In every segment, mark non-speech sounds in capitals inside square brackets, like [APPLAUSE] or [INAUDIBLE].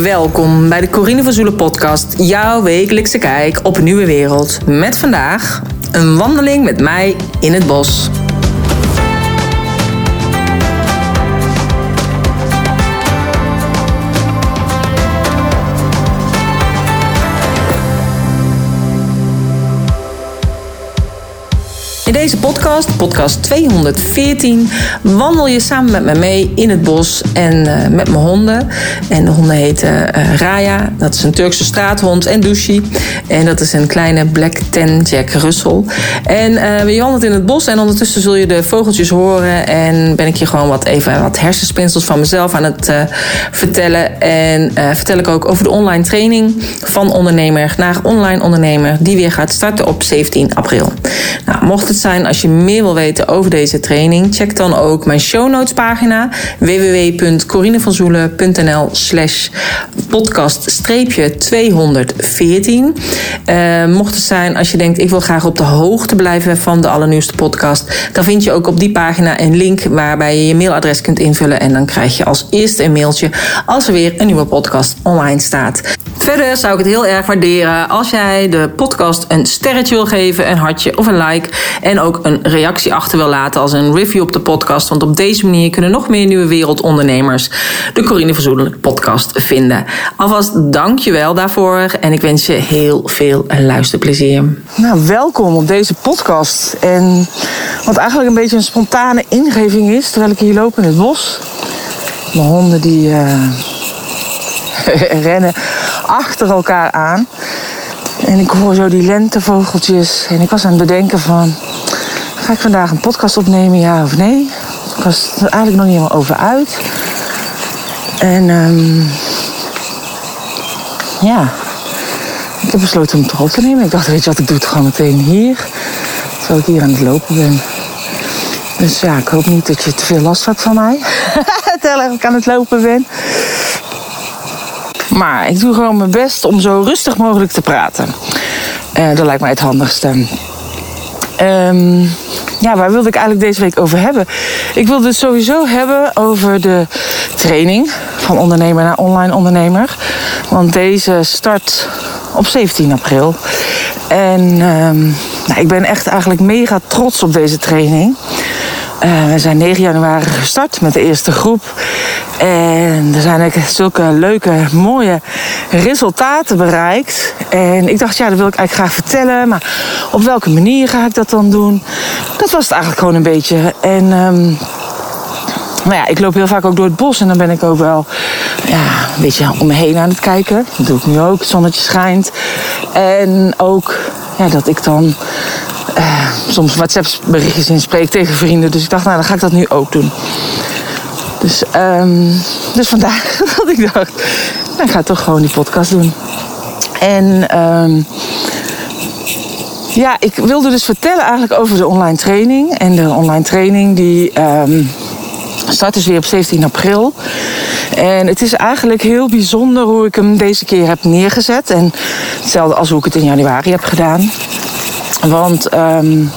Welkom bij de Corine van Zoelen podcast, jouw wekelijkse kijk op een nieuwe wereld. Met vandaag een wandeling met mij in het bos. In deze podcast, podcast 214, wandel je samen met me mee in het bos en uh, met mijn honden. En de honden heten uh, Raya, dat is een Turkse straathond, en Dushi. En dat is een kleine Black Ten Jack Russell. En uh, je wandelt in het bos en ondertussen zul je de vogeltjes horen. En ben ik je gewoon wat even wat hersenspinsels van mezelf aan het vertellen. En vertel ik ook over de online training van ondernemer naar online ondernemer, die weer gaat starten op 17 april. Nou, mocht het zijn als je meer wil weten over deze training, check dan ook mijn show notes pagina www.corinevanzoelen.nl slash podcast 214. Uh, mocht het zijn als je denkt ik wil graag op de hoogte blijven van de allernieuwste podcast, dan vind je ook op die pagina een link waarbij je je mailadres kunt invullen en dan krijg je als eerste een mailtje als er weer een nieuwe podcast online staat. Verder zou ik het heel erg waarderen als jij de podcast een sterretje wil geven, een hartje of een like. En ook een reactie achter wil laten als een review op de podcast. Want op deze manier kunnen nog meer nieuwe wereldondernemers de Corine Verzoelen podcast vinden. Alvast dank je wel daarvoor en ik wens je heel veel luisterplezier. Nou, welkom op deze podcast. En wat eigenlijk een beetje een spontane ingeving is, terwijl ik hier loop in het bos. Mijn honden die uh, [LAUGHS] rennen achter elkaar aan. En ik hoor zo die lentevogeltjes. En ik was aan het bedenken van... Ga ik vandaag een podcast opnemen, ja of nee? Ik was er eigenlijk nog niet helemaal over uit. En um, ja, ik heb besloten om het toch op te nemen. Ik dacht, weet je wat, ik doe het gewoon meteen hier. Terwijl ik hier aan het lopen ben. Dus ja, ik hoop niet dat je te veel last hebt van mij. [LAUGHS] Terwijl ik aan het lopen ben. Maar ik doe gewoon mijn best om zo rustig mogelijk te praten. Uh, dat lijkt mij het handigste. Um, ja, waar wilde ik eigenlijk deze week over hebben? Ik wilde het sowieso hebben over de training van ondernemer naar online ondernemer. Want deze start op 17 april. En um, nou, ik ben echt eigenlijk mega trots op deze training. Uh, we zijn 9 januari gestart met de eerste groep. En er zijn zulke leuke, mooie resultaten bereikt. En ik dacht, ja, dat wil ik eigenlijk graag vertellen. Maar op welke manier ga ik dat dan doen? Dat was het eigenlijk gewoon een beetje. En nou ja, ik loop heel vaak ook door het bos en dan ben ik ook wel ja, een beetje om me heen aan het kijken. Dat doe ik nu ook. Het zonnetje schijnt. En ook ja, dat ik dan uh, soms WhatsApp-berichtjes inspreek tegen vrienden. Dus ik dacht, nou, dan ga ik dat nu ook doen. Dus, um, dus vandaar [LAUGHS] dat ik dacht, ik ga toch gewoon die podcast doen. En um, ja, ik wilde dus vertellen eigenlijk over de online training. En de online training die um, start dus weer op 17 april. En het is eigenlijk heel bijzonder hoe ik hem deze keer heb neergezet. En hetzelfde als hoe ik het in januari heb gedaan. Want um,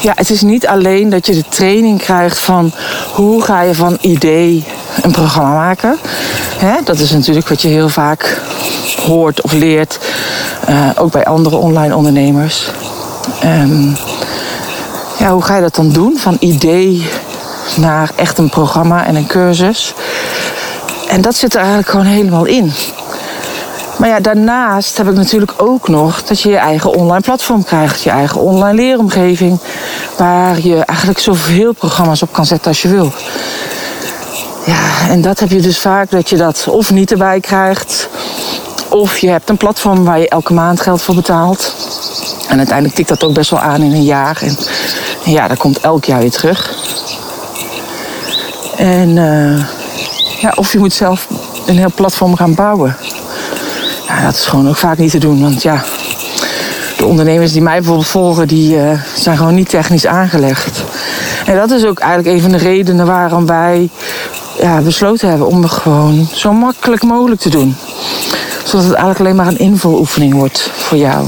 ja, het is niet alleen dat je de training krijgt van hoe ga je van idee een programma maken. Hè? Dat is natuurlijk wat je heel vaak hoort of leert, uh, ook bij andere online ondernemers. Um, ja, hoe ga je dat dan doen? Van idee naar echt een programma en een cursus. En dat zit er eigenlijk gewoon helemaal in. Maar ja, daarnaast heb ik natuurlijk ook nog dat je je eigen online platform krijgt. Je eigen online leeromgeving. Waar je eigenlijk zoveel programma's op kan zetten als je wil. Ja, en dat heb je dus vaak dat je dat of niet erbij krijgt. Of je hebt een platform waar je elke maand geld voor betaalt. En uiteindelijk tikt dat ook best wel aan in een jaar. En ja, dat komt elk jaar weer terug. En uh, ja, of je moet zelf een heel platform gaan bouwen. Ja, dat is gewoon ook vaak niet te doen. Want ja, de ondernemers die mij bijvoorbeeld volgen, die uh, zijn gewoon niet technisch aangelegd. En dat is ook eigenlijk een van de redenen waarom wij ja, besloten hebben om het gewoon zo makkelijk mogelijk te doen. Zodat het eigenlijk alleen maar een invuloefening wordt voor jou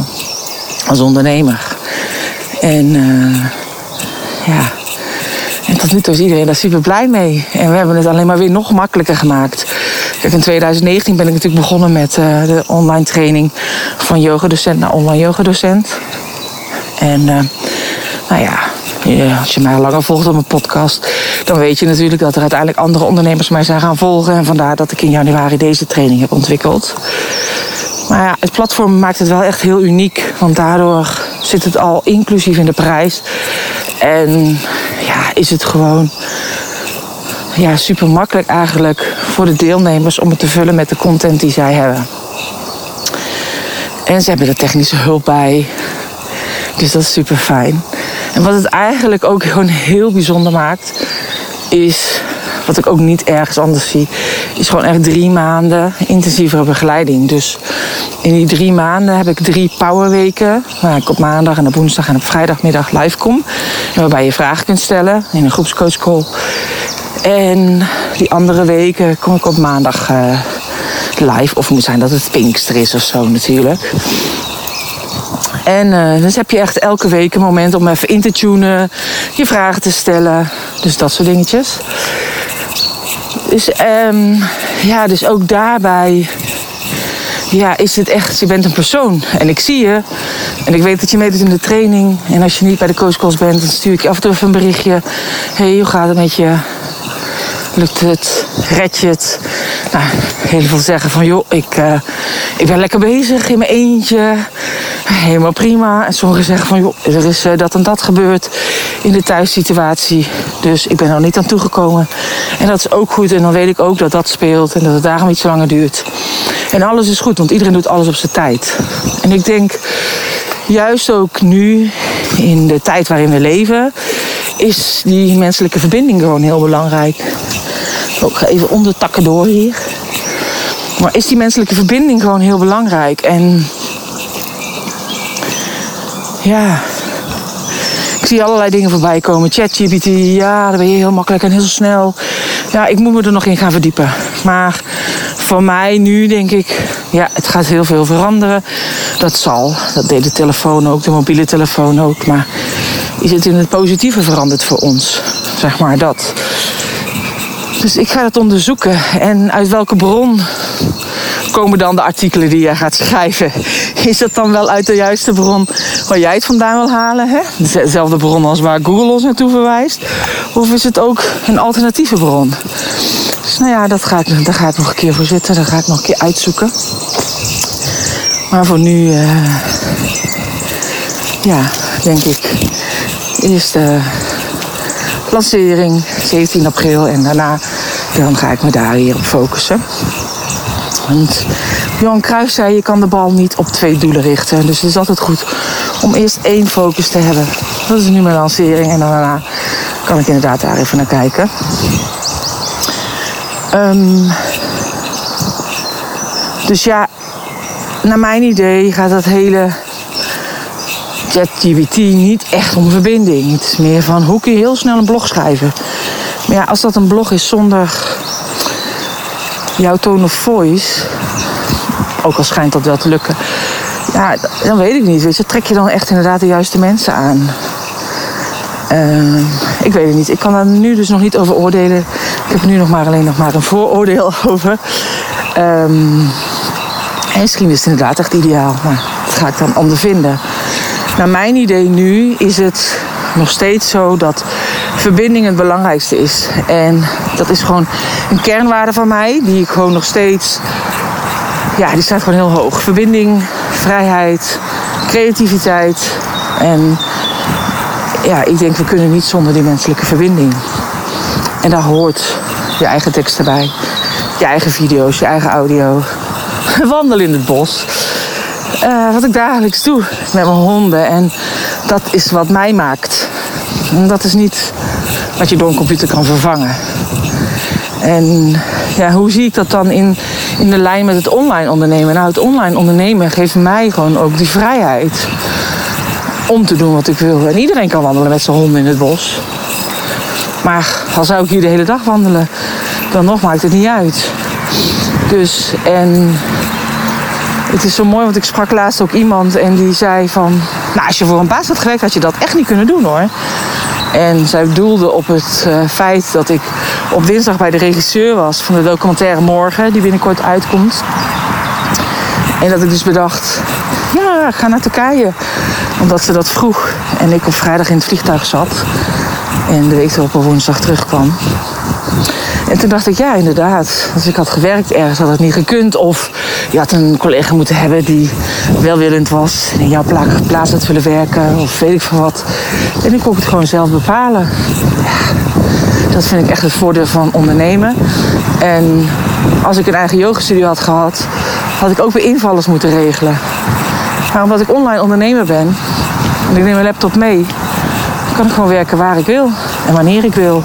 als ondernemer. En uh, ja, en tot nu toe is iedereen daar super blij mee. En we hebben het alleen maar weer nog makkelijker gemaakt. Kijk, in 2019 ben ik natuurlijk begonnen met uh, de online training van yogadocent naar online yogadocent. En uh, nou ja, ja, als je mij langer volgt op mijn podcast, dan weet je natuurlijk dat er uiteindelijk andere ondernemers mij zijn gaan volgen. En vandaar dat ik in januari deze training heb ontwikkeld. Maar ja, het platform maakt het wel echt heel uniek. Want daardoor zit het al inclusief in de prijs. En ja, is het gewoon ja, super makkelijk eigenlijk voor de deelnemers om het te vullen met de content die zij hebben. En ze hebben er technische hulp bij. Dus dat is super fijn. En wat het eigenlijk ook gewoon heel bijzonder maakt, is wat ik ook niet ergens anders zie, is gewoon echt drie maanden intensievere begeleiding. Dus in die drie maanden heb ik drie powerweken, waar ik op maandag en op woensdag en op vrijdagmiddag live kom. Waarbij je vragen kunt stellen in een groepscoachcall. En die andere weken kom ik op maandag uh, live. Of het moet zijn dat het Pinkster is of zo natuurlijk. En uh, dus heb je echt elke week een moment om even in te tunen, je vragen te stellen. Dus dat soort dingetjes. Dus, um, ja, dus ook daarbij ja, is het echt, je bent een persoon. En ik zie je. En ik weet dat je meedoet in de training. En als je niet bij de coachcalls bent, dan stuur ik je af en toe even een berichtje. hey, hoe gaat het met je? Lukt het? Red je het? Nou, heel veel zeggen van, joh, ik, uh, ik ben lekker bezig in mijn eentje. Helemaal prima. En sommigen zeggen van, joh, er is uh, dat en dat gebeurd in de thuissituatie. Dus ik ben er niet aan toegekomen. En dat is ook goed. En dan weet ik ook dat dat speelt en dat het daarom iets langer duurt. En alles is goed, want iedereen doet alles op zijn tijd. En ik denk, juist ook nu, in de tijd waarin we leven, is die menselijke verbinding gewoon heel belangrijk. Ik ga even onder takken door hier. Maar is die menselijke verbinding gewoon heel belangrijk? En ja, ik zie allerlei dingen voorbij komen. ChatGPT, ja, daar ben je heel makkelijk en heel snel. Ja, ik moet me er nog in gaan verdiepen. Maar voor mij nu denk ik, ja, het gaat heel veel veranderen. Dat zal. Dat deed de telefoon ook, de mobiele telefoon ook. Maar is het in het positieve veranderd voor ons? Zeg maar dat. Dus ik ga het onderzoeken. En uit welke bron komen dan de artikelen die jij gaat schrijven? Is dat dan wel uit de juiste bron waar jij het vandaan wil halen? Hè? Dezelfde bron als waar Google ons naartoe verwijst? Of is het ook een alternatieve bron? Dus nou ja, dat ga daar ga ik nog een keer voor zitten. Dat ga ik nog een keer uitzoeken. Maar voor nu, uh, ja, denk ik, eerst de lancering 17 april en daarna dan ga ik me daar weer op focussen. Want Johan Cruijff zei, je kan de bal niet op twee doelen richten. Dus het is altijd goed om eerst één focus te hebben. Dat is nu mijn lancering en daarna kan ik inderdaad daar even naar kijken. Um, dus ja, naar mijn idee gaat dat hele ChatGPT niet echt om verbinding. Het is meer van hoe kun je heel snel een blog schrijven. Maar ja, als dat een blog is zonder jouw tone of voice, ook al schijnt dat wel te lukken, ja, dan weet ik niet. Weet je, trek je dan echt inderdaad de juiste mensen aan? Uh, ik weet het niet. Ik kan daar nu dus nog niet over oordelen. Ik heb nu nog maar alleen nog maar een vooroordeel [LAUGHS] over. Um, en misschien is het inderdaad echt ideaal. Maar dat ga ik dan ondervinden. Naar mijn idee nu is het nog steeds zo dat verbinding het belangrijkste is. En dat is gewoon een kernwaarde van mij, die ik gewoon nog steeds. Ja, die staat gewoon heel hoog. Verbinding, vrijheid, creativiteit. En ja, ik denk we kunnen niet zonder die menselijke verbinding. En daar hoort je eigen tekst erbij. Je eigen video's, je eigen audio. [LAUGHS] Wandelen in het bos. Uh, wat ik dagelijks doe met mijn honden. En dat is wat mij maakt. Dat is niet wat je door een computer kan vervangen. En ja, hoe zie ik dat dan in, in de lijn met het online ondernemen? Nou, het online ondernemen geeft mij gewoon ook die vrijheid om te doen wat ik wil. En iedereen kan wandelen met zijn honden in het bos. Maar al zou ik hier de hele dag wandelen, dan nog maakt het niet uit. Dus, en het is zo mooi, want ik sprak laatst ook iemand en die zei van... Nou, als je voor een baas had gewerkt, had je dat echt niet kunnen doen hoor. En zij doelde op het uh, feit dat ik op dinsdag bij de regisseur was van de documentaire Morgen, die binnenkort uitkomt. En dat ik dus bedacht, ja, ga naar Turkije. Omdat ze dat vroeg. En ik op vrijdag in het vliegtuig zat. En de week erop op woensdag terugkwam. En toen dacht ik, ja, inderdaad. Als ik had gewerkt ergens, had het niet gekund. Of je had een collega moeten hebben die welwillend was. En in jouw plaats had willen werken. Of weet ik veel wat. En ik kon het gewoon zelf bepalen. Dat vind ik echt het voordeel van ondernemen. En als ik een eigen yogastudio had gehad, had ik ook weer invallers moeten regelen. Maar omdat ik online ondernemer ben en ik neem mijn laptop mee, kan ik gewoon werken waar ik wil en wanneer ik wil.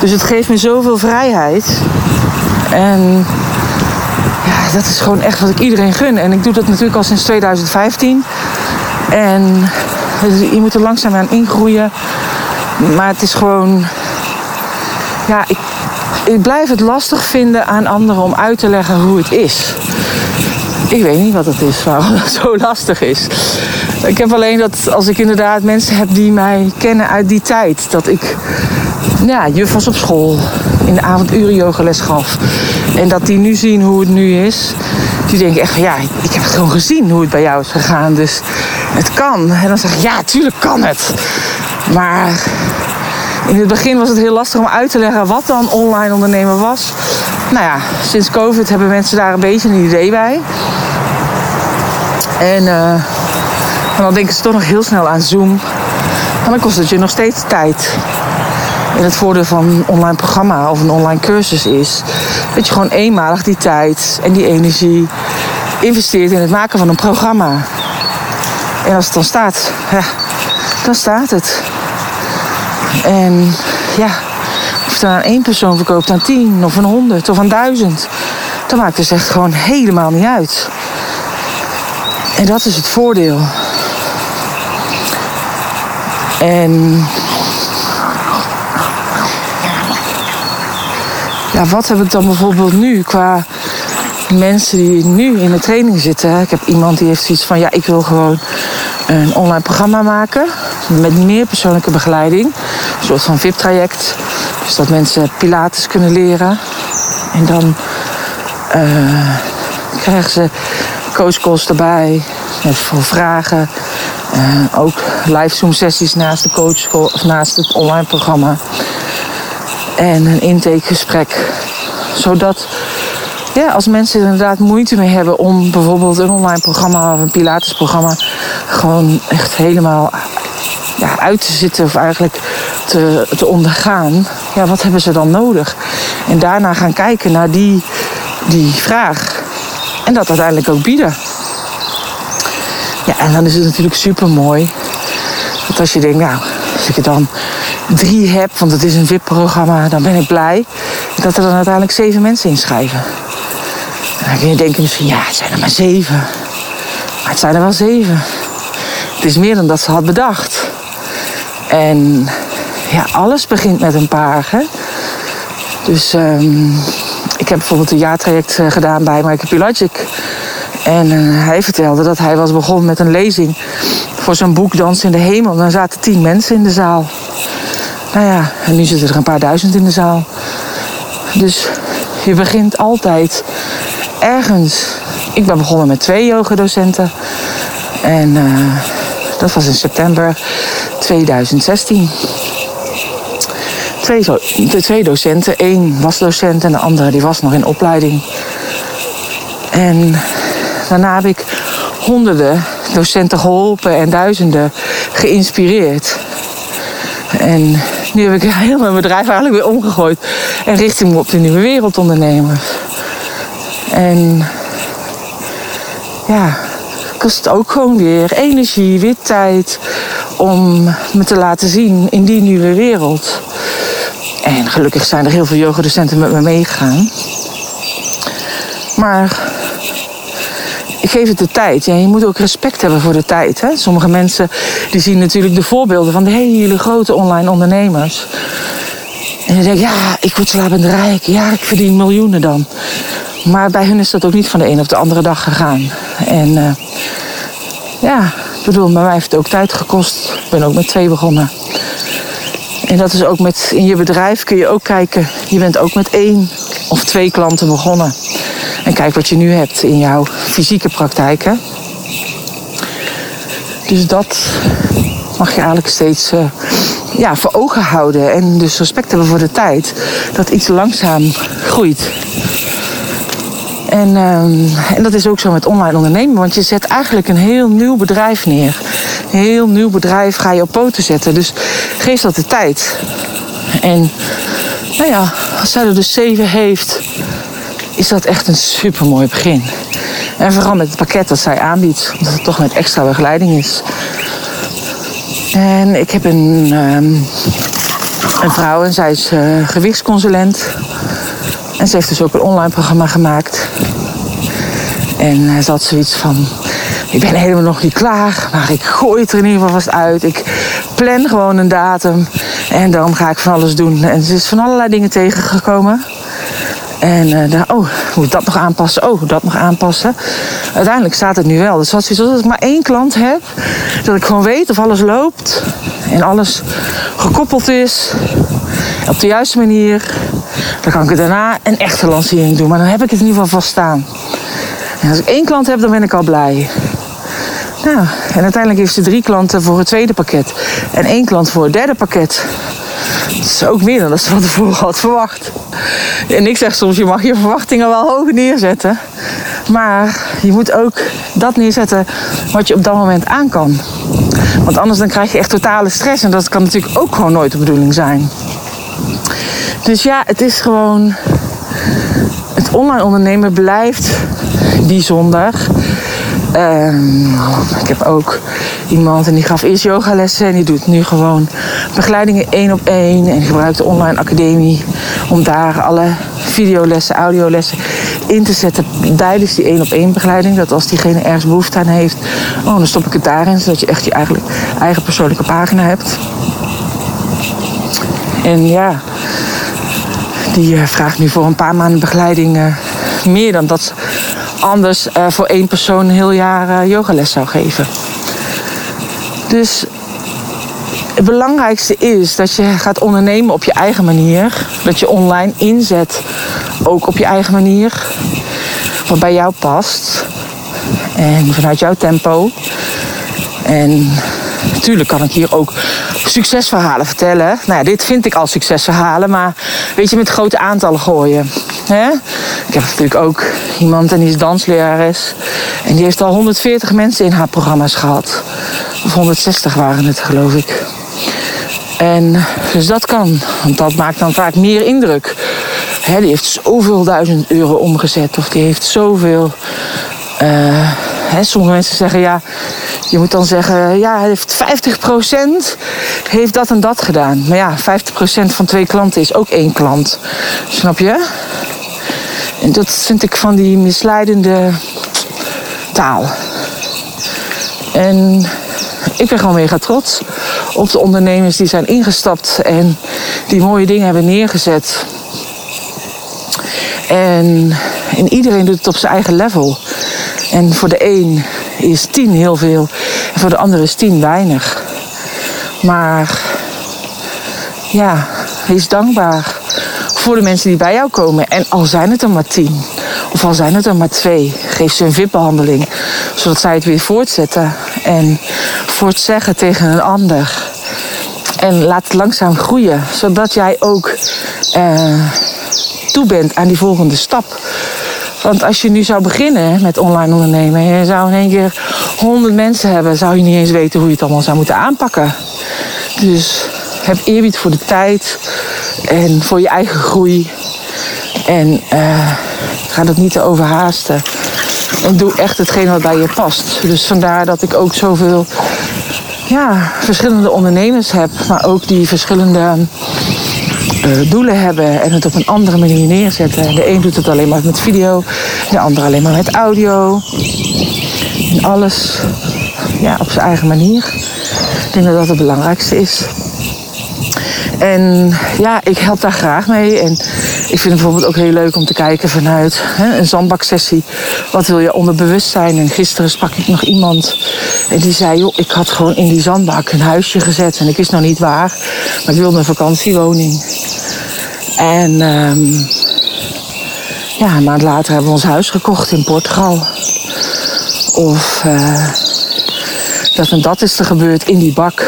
Dus het geeft me zoveel vrijheid. En ja, dat is gewoon echt wat ik iedereen gun. En ik doe dat natuurlijk al sinds 2015. En je moet er langzaam aan ingroeien. Maar het is gewoon. Ja, ik, ik blijf het lastig vinden aan anderen om uit te leggen hoe het is. Ik weet niet wat het is, waarom [LAUGHS] het zo lastig is. Ik heb alleen dat als ik inderdaad mensen heb die mij kennen uit die tijd. Dat ik ja, juf was op school. In de avonduren yogales gaf. En dat die nu zien hoe het nu is. Die denken echt van ja, ik heb het gewoon gezien hoe het bij jou is gegaan. Dus het kan. En dan zeg ik ja, tuurlijk kan het. Maar in het begin was het heel lastig om uit te leggen wat dan online ondernemen was. Nou ja, sinds COVID hebben mensen daar een beetje een idee bij. En, uh, dan denken ze toch nog heel snel aan Zoom. En dan kost het je nog steeds tijd. En het voordeel van een online programma of een online cursus is dat je gewoon eenmalig die tijd en die energie investeert in het maken van een programma. En als het dan staat, ja, dan staat het. En ja, of het dan aan één persoon verkoopt, aan tien of een honderd of aan duizend, dan maakt het echt gewoon helemaal niet uit. En dat is het voordeel. En ja, wat heb ik dan bijvoorbeeld nu qua mensen die nu in de training zitten? Ik heb iemand die heeft zoiets van, ja, ik wil gewoon een online programma maken met meer persoonlijke begeleiding. Een soort van VIP-traject. Dus dat mensen Pilates kunnen leren. En dan uh, krijgen ze coachcalls erbij. Met voor vragen. Uh, ook live Zoom sessies naast de coach of naast het online programma. En een intakegesprek. Zodat ja, als mensen er inderdaad moeite mee hebben om bijvoorbeeld een online programma of een Pilatesprogramma gewoon echt helemaal ja, uit te zitten of eigenlijk te, te ondergaan. Ja, wat hebben ze dan nodig? En daarna gaan kijken naar die, die vraag. En dat uiteindelijk ook bieden. Ja, en dan is het natuurlijk super mooi. Dat als je denkt, nou, als ik er dan drie heb, want het is een VIP-programma, dan ben ik blij. Dat er dan uiteindelijk zeven mensen inschrijven. Dan kun je denken misschien, ja, het zijn er maar zeven. Maar het zijn er wel zeven. Het is meer dan dat ze had bedacht. En ja, alles begint met een paar. Hè? Dus um, ik heb bijvoorbeeld een jaartraject eh, gedaan bij Michael Pilagic. En uh, hij vertelde dat hij was begonnen met een lezing voor zijn boek Dans in de Hemel. Dan zaten tien mensen in de zaal. Nou ja, en nu zitten er een paar duizend in de zaal. Dus je begint altijd ergens. Ik ben begonnen met twee yogadocenten. En uh, dat was in september 2016. Twee, de twee docenten. Eén was docent en de andere die was nog in opleiding. En daarna heb ik honderden docenten geholpen en duizenden geïnspireerd. En nu heb ik heel mijn bedrijf eigenlijk weer omgegooid. En richting op de nieuwe wereldondernemers. En ja, kost ook gewoon weer energie, weer tijd om me te laten zien in die nieuwe wereld. En gelukkig zijn er heel veel yogadocenten met me meegegaan. Maar geef het de tijd. Ja, je moet ook respect hebben voor de tijd. Hè? Sommige mensen die zien natuurlijk de voorbeelden van de hele grote online ondernemers. En die denken, ja, ik word slapend rijk. Ja, ik verdien miljoenen dan. Maar bij hun is dat ook niet van de een of de andere dag gegaan. En uh, ja, ik bedoel, bij mij heeft het ook tijd gekost. Ik ben ook met twee begonnen. En dat is ook met in je bedrijf kun je ook kijken. Je bent ook met één of twee klanten begonnen. En kijk wat je nu hebt in jouw fysieke praktijk. Hè? Dus dat mag je eigenlijk steeds uh, ja, voor ogen houden. En dus respect hebben voor de tijd. Dat iets langzaam groeit. En, uh, en dat is ook zo met online ondernemen. Want je zet eigenlijk een heel nieuw bedrijf neer. Een heel nieuw bedrijf ga je op poten zetten. Dus geef dat de tijd. En nou ja, als zij er dus zeven heeft, is dat echt een supermooi begin. En vooral met het pakket dat zij aanbiedt, omdat het toch met extra begeleiding is. En ik heb een, um, een vrouw en zij is uh, gewichtsconsulent. En ze heeft dus ook een online programma gemaakt. En uh, ze had zoiets van, ik ben helemaal nog niet klaar, maar ik gooi het er in ieder geval vast uit. Ik plan gewoon een datum en dan ga ik van alles doen. En ze is van allerlei dingen tegengekomen. En uh, daar, oh, moet dat nog aanpassen? Oh, dat nog aanpassen. Uiteindelijk staat het nu wel. Dus als, als ik maar één klant heb, dat ik gewoon weet of alles loopt en alles gekoppeld is op de juiste manier, dan kan ik daarna een echte lancering doen. Maar dan heb ik het in ieder geval vast staan. En als ik één klant heb, dan ben ik al blij. Nou, en uiteindelijk heeft ze drie klanten voor het tweede pakket en één klant voor het derde pakket. Dat is ook meer dan dat ze van tevoren had verwacht. En ik zeg soms, je mag je verwachtingen wel hoog neerzetten. Maar je moet ook dat neerzetten wat je op dat moment aan kan. Want anders dan krijg je echt totale stress. En dat kan natuurlijk ook gewoon nooit de bedoeling zijn. Dus ja, het is gewoon... Het online ondernemen blijft bijzonder. Um, ik heb ook iemand en die gaf eerst yogalessen en die doet nu gewoon begeleidingen één op één. En gebruikt de online academie om daar alle videolessen, audiolessen in te zetten tijdens die één op één begeleiding. Dat als diegene ergens behoefte aan heeft, oh, dan stop ik het daarin, zodat je echt je eigen, persoonlijke pagina hebt. En ja, die uh, vraagt nu voor een paar maanden begeleiding uh, meer dan dat anders uh, voor één persoon een heel jaar uh, yogales zou geven. Dus het belangrijkste is dat je gaat ondernemen op je eigen manier. Dat je online inzet ook op je eigen manier. Wat bij jou past. En vanuit jouw tempo. En natuurlijk kan ik hier ook succesverhalen vertellen. Nou ja, dit vind ik al succesverhalen, maar weet je, met grote aantallen gooien. Ik heb natuurlijk ook iemand en die is danslerares. En die heeft al 140 mensen in haar programma's gehad. Of 160 waren het, geloof ik. En dus dat kan, want dat maakt dan vaak meer indruk. Hè, die heeft zoveel duizend euro omgezet, of die heeft zoveel. Uh, hè, sommige mensen zeggen ja, je moet dan zeggen, ja, hij heeft 50% heeft dat en dat gedaan. Maar ja, 50% van twee klanten is ook één klant. Snap je? En dat vind ik van die misleidende taal. En ik ben gewoon mega trots op de ondernemers die zijn ingestapt en die mooie dingen hebben neergezet. En, en iedereen doet het op zijn eigen level. En voor de een is tien heel veel en voor de ander is tien weinig. Maar ja, wees dankbaar voor de mensen die bij jou komen. En al zijn het er maar tien, of al zijn het er maar twee, geef ze een VIP-behandeling. Zodat zij het weer voortzetten en voortzeggen tegen een ander. En laat het langzaam groeien, zodat jij ook uh, toe bent aan die volgende stap. Want als je nu zou beginnen met online ondernemen... en je zou in één keer 100 mensen hebben... zou je niet eens weten hoe je het allemaal zou moeten aanpakken. Dus heb eerbied voor de tijd en voor je eigen groei. En uh, ga dat niet te overhaasten. En doe echt hetgeen wat bij je past. Dus vandaar dat ik ook zoveel ja, verschillende ondernemers heb. Maar ook die verschillende uh, doelen hebben en het op een andere manier neerzetten. De een doet het alleen maar met video, de ander alleen maar met audio. En alles ja, op zijn eigen manier. Ik denk dat dat het belangrijkste is. En ja, ik help daar graag mee. En ik vind het bijvoorbeeld ook heel leuk om te kijken vanuit hè, een zandbaksessie. Wat wil je onder bewustzijn? En gisteren sprak ik nog iemand en die zei... joh, ik had gewoon in die zandbak een huisje gezet. En ik wist nog niet waar, maar ik wilde een vakantiewoning. En um, ja, een maand later hebben we ons huis gekocht in Portugal. Of uh, dat en dat is er gebeurd in die bak.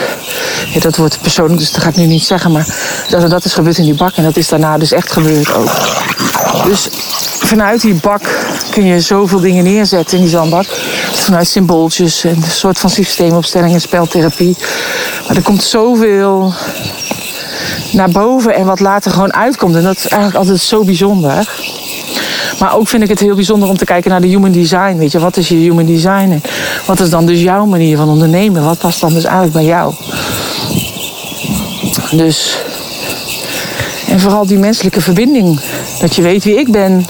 Ja, dat wordt persoonlijk, dus dat ga ik nu niet zeggen. Maar dat dat is gebeurd in die bak. En dat is daarna dus echt gebeurd ook. Dus vanuit die bak kun je zoveel dingen neerzetten in die zandbak. Vanuit symbooltjes en een soort van systeemopstelling en speltherapie. Maar er komt zoveel naar boven en wat later gewoon uitkomt. En dat is eigenlijk altijd zo bijzonder. Maar ook vind ik het heel bijzonder om te kijken naar de human design. Weet je, wat is je human design? Wat is dan dus jouw manier van ondernemen? Wat past dan dus eigenlijk bij jou? Dus. En vooral die menselijke verbinding. Dat je weet wie ik ben.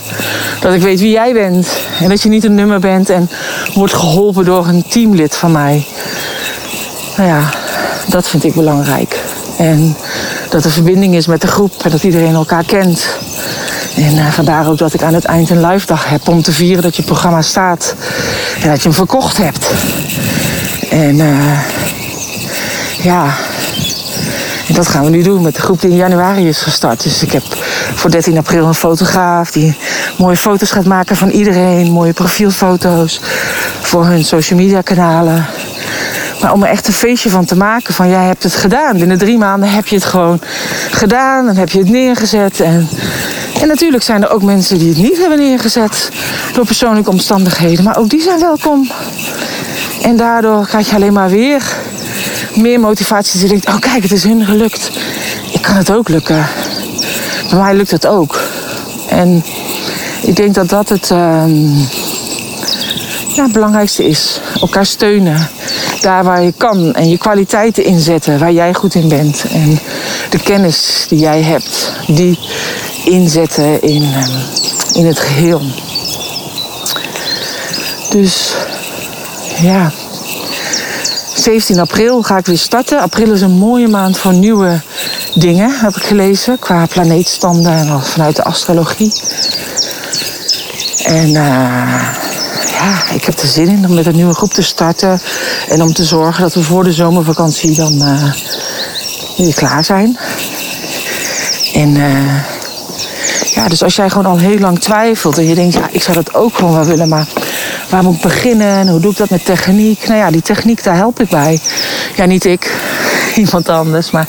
Dat ik weet wie jij bent. En dat je niet een nummer bent en wordt geholpen door een teamlid van mij. Nou ja, dat vind ik belangrijk. En dat er verbinding is met de groep en dat iedereen elkaar kent. En uh, vandaar ook dat ik aan het eind een live dag heb om te vieren dat je programma staat. En dat je hem verkocht hebt. En uh, ja, en dat gaan we nu doen met de groep die in januari is gestart. Dus ik heb voor 13 april een fotograaf die mooie foto's gaat maken van iedereen. Mooie profielfoto's voor hun social media kanalen. Maar om er echt een feestje van te maken. Van jij hebt het gedaan. Binnen drie maanden heb je het gewoon gedaan. En heb je het neergezet. En, en natuurlijk zijn er ook mensen die het niet hebben neergezet. Door persoonlijke omstandigheden. Maar ook die zijn welkom. En daardoor krijg je alleen maar weer meer motivatie. Dat oh kijk, het is hun gelukt. Ik kan het ook lukken. Bij mij lukt het ook. En ik denk dat dat het uh, ja, belangrijkste is. Elkaar steunen. Daar waar je kan. En je kwaliteiten inzetten. Waar jij goed in bent. En de kennis die jij hebt. Die inzetten in, uh, in het geheel. Dus ja. 17 april ga ik weer starten. April is een mooie maand voor nieuwe dingen, heb ik gelezen. Qua planeetstanden en vanuit de astrologie. En uh, ja, ik heb er zin in om met een nieuwe groep te starten. En om te zorgen dat we voor de zomervakantie dan uh, weer klaar zijn. En uh, ja, dus als jij gewoon al heel lang twijfelt en je denkt, ja, ik zou dat ook gewoon wel willen, maar waar moet ik beginnen en hoe doe ik dat met techniek? Nou ja, die techniek, daar help ik bij. Ja, niet ik, [LAUGHS] iemand anders, maar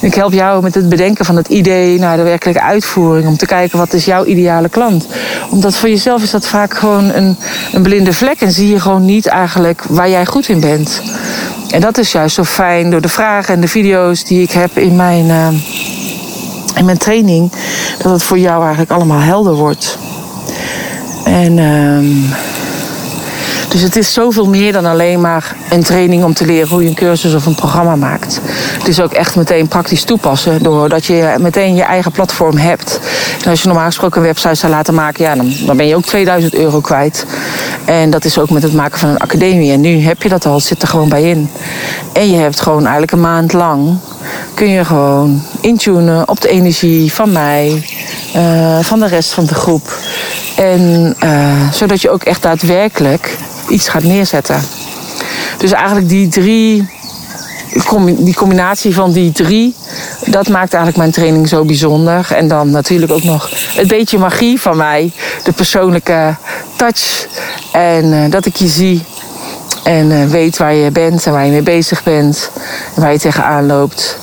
ik help jou met het bedenken van het idee naar de werkelijke uitvoering. Om te kijken wat is jouw ideale klant. Omdat voor jezelf is dat vaak gewoon een, een blinde vlek en zie je gewoon niet eigenlijk waar jij goed in bent. En dat is juist zo fijn door de vragen en de video's die ik heb in mijn, uh, in mijn training. Dat het voor jou eigenlijk allemaal helder wordt. En uh, dus het is zoveel meer dan alleen maar een training om te leren hoe je een cursus of een programma maakt. Het is ook echt meteen praktisch toepassen, doordat je meteen je eigen platform hebt. En als je normaal gesproken een website zou laten maken, ja, dan, dan ben je ook 2000 euro kwijt. En dat is ook met het maken van een academie. En nu heb je dat al, het zit er gewoon bij in. En je hebt gewoon eigenlijk een maand lang kun je gewoon intunen op de energie van mij, uh, van de rest van de groep. En uh, zodat je ook echt daadwerkelijk iets gaat neerzetten. Dus eigenlijk die drie, die combinatie van die drie, dat maakt eigenlijk mijn training zo bijzonder. En dan natuurlijk ook nog het beetje magie van mij, de persoonlijke touch. En uh, dat ik je zie en uh, weet waar je bent en waar je mee bezig bent. En waar je tegenaan loopt.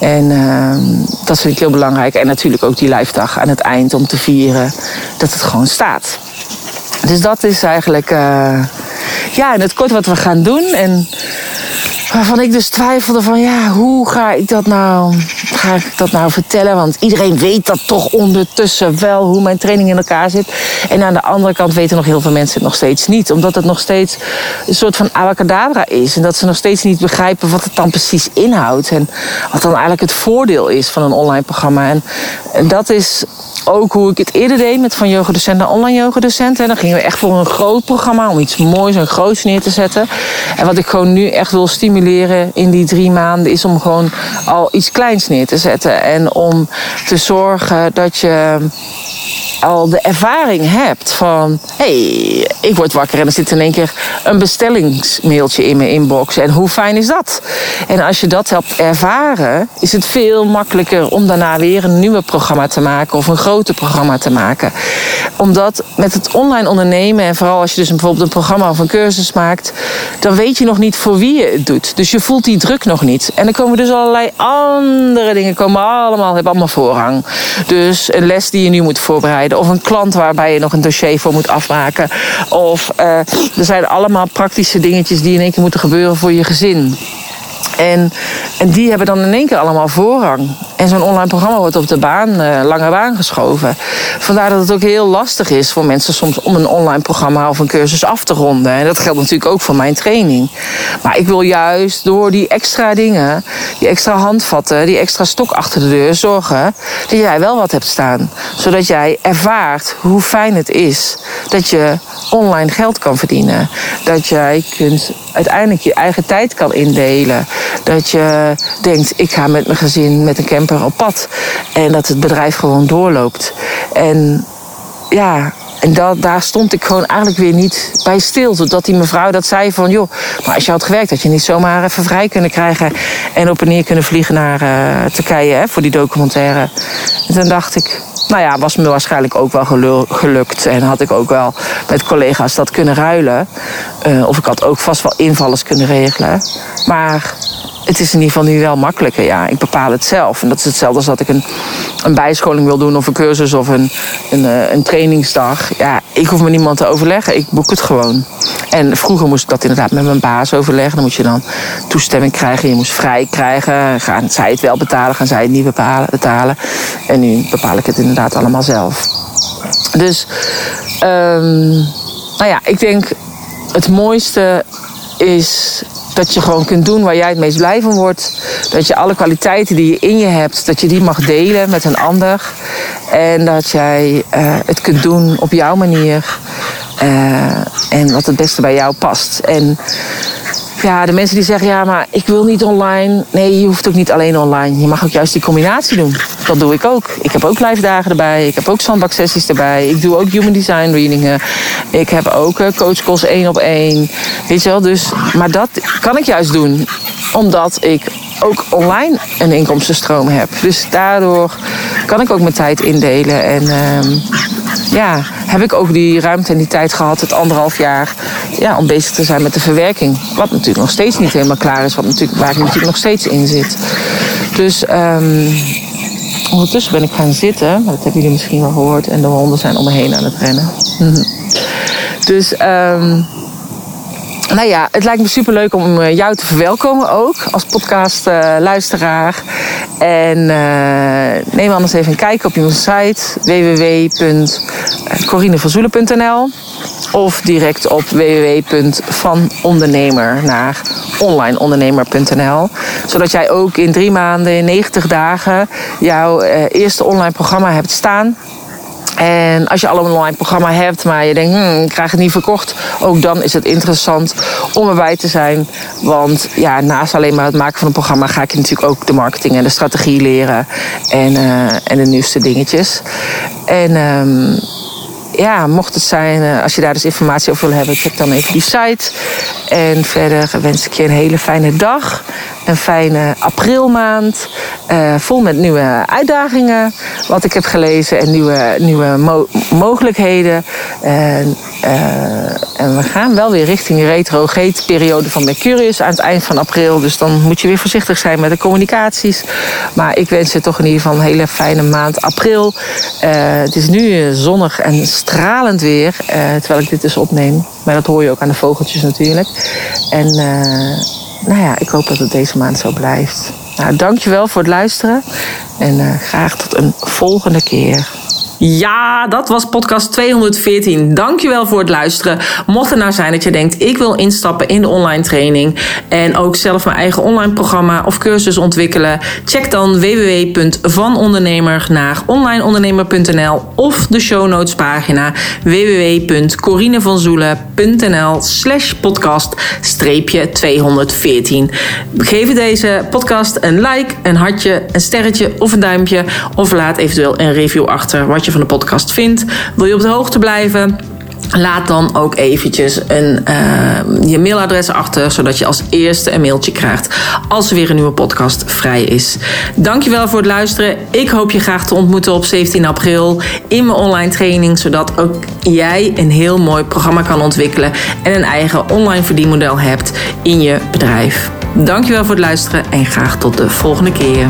En uh, dat vind ik heel belangrijk. En natuurlijk ook die live dag aan het eind om te vieren dat het gewoon staat. Dus dat is eigenlijk uh, ja, in het kort wat we gaan doen. En waarvan ik dus twijfelde van ja, hoe ga ik dat nou, ga ik dat nou vertellen? Want iedereen weet dat toch ondertussen wel hoe mijn training in elkaar zit. En aan de andere kant weten nog heel veel mensen het nog steeds niet. Omdat het nog steeds een soort van abacadabra is. En dat ze nog steeds niet begrijpen wat het dan precies inhoudt. En wat dan eigenlijk het voordeel is van een online programma. En, dat is ook hoe ik het eerder deed met van yogadocent naar online yogadocent. En dan gingen we echt voor een groot programma om iets moois en groots neer te zetten. En wat ik gewoon nu echt wil stimuleren in die drie maanden is om gewoon al iets kleins neer te zetten. En om te zorgen dat je al de ervaring hebt van... hé, hey, ik word wakker en er zit in één keer een bestellingsmailtje in mijn inbox. En hoe fijn is dat? En als je dat hebt ervaren, is het veel makkelijker om daarna weer een nieuwe programma te maken... of een groter programma te maken. Omdat met het online ondernemen, en vooral als je dus bijvoorbeeld een programma of een cursus maakt... dan weet je nog niet voor wie je het doet. Dus je voelt die druk nog niet. En dan komen dus allerlei andere dingen komen allemaal, hebben allemaal voorrang. Dus een les die je nu moet voorbereiden of een klant waarbij je nog een dossier voor moet afmaken. Of uh, er zijn allemaal praktische dingetjes die in één keer moeten gebeuren voor je gezin. En, en die hebben dan in één keer allemaal voorrang. En zo'n online programma wordt op de baan, uh, lange baan geschoven. Vandaar dat het ook heel lastig is voor mensen soms om een online programma of een cursus af te ronden. En dat geldt natuurlijk ook voor mijn training. Maar ik wil juist door die extra dingen, die extra handvatten, die extra stok achter de deur zorgen dat jij wel wat hebt staan. Zodat jij ervaart hoe fijn het is dat je online geld kan verdienen. Dat jij kunt uiteindelijk je eigen tijd kan indelen. Dat je denkt, ik ga met mijn gezin met een camper op pad. En dat het bedrijf gewoon doorloopt. En ja, en dat, daar stond ik gewoon eigenlijk weer niet bij stil. Totdat die mevrouw dat zei van... joh, maar als je had gewerkt had je niet zomaar even vrij kunnen krijgen... en op en neer kunnen vliegen naar uh, Turkije hè, voor die documentaire. En toen dacht ik, nou ja, was me waarschijnlijk ook wel gelukt. En had ik ook wel met collega's dat kunnen ruilen. Uh, of ik had ook vast wel invallers kunnen regelen. Maar het is in ieder geval nu wel makkelijker. Ja, ik bepaal het zelf. En dat is hetzelfde als dat ik een, een bijscholing wil doen of een cursus of een, een, uh, een trainingsdag. Ja, ik hoef me niemand te overleggen. Ik boek het gewoon. En vroeger moest ik dat inderdaad met mijn baas overleggen. Dan moet je dan toestemming krijgen. Je moest vrij krijgen. Gaan zij het wel betalen, gaan zij het niet bepalen, betalen. En nu bepaal ik het inderdaad allemaal zelf. Dus, um, nou ja, ik denk het mooiste is dat je gewoon kunt doen waar jij het meest blij van wordt. Dat je alle kwaliteiten die je in je hebt, dat je die mag delen met een ander. En dat jij uh, het kunt doen op jouw manier. Uh, en wat het beste bij jou past. En ja, de mensen die zeggen, ja, maar ik wil niet online. Nee, je hoeft ook niet alleen online. Je mag ook juist die combinatie doen. Dat doe ik ook. Ik heb ook live dagen erbij. Ik heb ook sandbaksessies erbij. Ik doe ook human design readingen. Ik heb ook uh, coachcalls één op één. Weet je wel, dus... Maar dat kan ik juist doen. Omdat ik ook online een inkomstenstroom heb. Dus daardoor kan ik ook mijn tijd indelen. En uh, ja, heb ik ook die ruimte en die tijd gehad, het anderhalf jaar, ja, om bezig te zijn met de verwerking. Wat natuurlijk nog steeds niet helemaal klaar is, wat natuurlijk, waar ik natuurlijk nog steeds in zit. Dus um, ondertussen ben ik gaan zitten, dat hebben jullie misschien wel gehoord, en de honden zijn om me heen aan het rennen. [LAUGHS] dus um, nou ja, het lijkt me superleuk om eh, jou te verwelkomen ook als podcastluisteraar. En uh, neem anders even een kijkje op je site www.corinevanzoelen.nl of direct op www.vanondernemer naar onlineondernemer.nl. Zodat jij ook in drie maanden, in 90 dagen, jouw uh, eerste online programma hebt staan. En als je al een online programma hebt, maar je denkt, hmm, ik krijg het niet verkocht, ook dan is het interessant om erbij te zijn. Want ja, naast alleen maar het maken van een programma ga ik natuurlijk ook de marketing en de strategie leren en, uh, en de nieuwste dingetjes. En um, ja, mocht het zijn, uh, als je daar dus informatie over wil hebben, check dan even die site. En verder wens ik je een hele fijne dag. Een fijne aprilmaand. Uh, vol met nieuwe uitdagingen, wat ik heb gelezen. En nieuwe, nieuwe mo mogelijkheden. En, uh, en we gaan wel weer richting de retrograde periode van Mercurius aan het eind van april. Dus dan moet je weer voorzichtig zijn met de communicaties. Maar ik wens je toch in ieder geval een hele fijne maand april. Het is nu zonnig en stralend weer, terwijl ik dit dus opneem. Maar dat hoor je ook aan de vogeltjes natuurlijk. En nou ja, ik hoop dat het deze maand zo blijft. Nou, dankjewel voor het luisteren en uh, graag tot een volgende keer. Ja, dat was podcast 214. Dankjewel voor het luisteren. Mocht het nou zijn dat je denkt, ik wil instappen in de online training en ook zelf mijn eigen online programma of cursus ontwikkelen, check dan www.vanondernemer naar onlineondernemer.nl of de show notes pagina www.corinevanzoelen.nl slash podcast 214. Geef deze podcast een like, een hartje, een sterretje of een duimpje of laat eventueel een review achter wat van de podcast vindt. Wil je op de hoogte blijven? Laat dan ook eventjes een, uh, je mailadres achter, zodat je als eerste een mailtje krijgt als er weer een nieuwe podcast vrij is. Dankjewel voor het luisteren. Ik hoop je graag te ontmoeten op 17 april in mijn online training, zodat ook jij een heel mooi programma kan ontwikkelen en een eigen online verdienmodel hebt in je bedrijf. Dankjewel voor het luisteren en graag tot de volgende keer.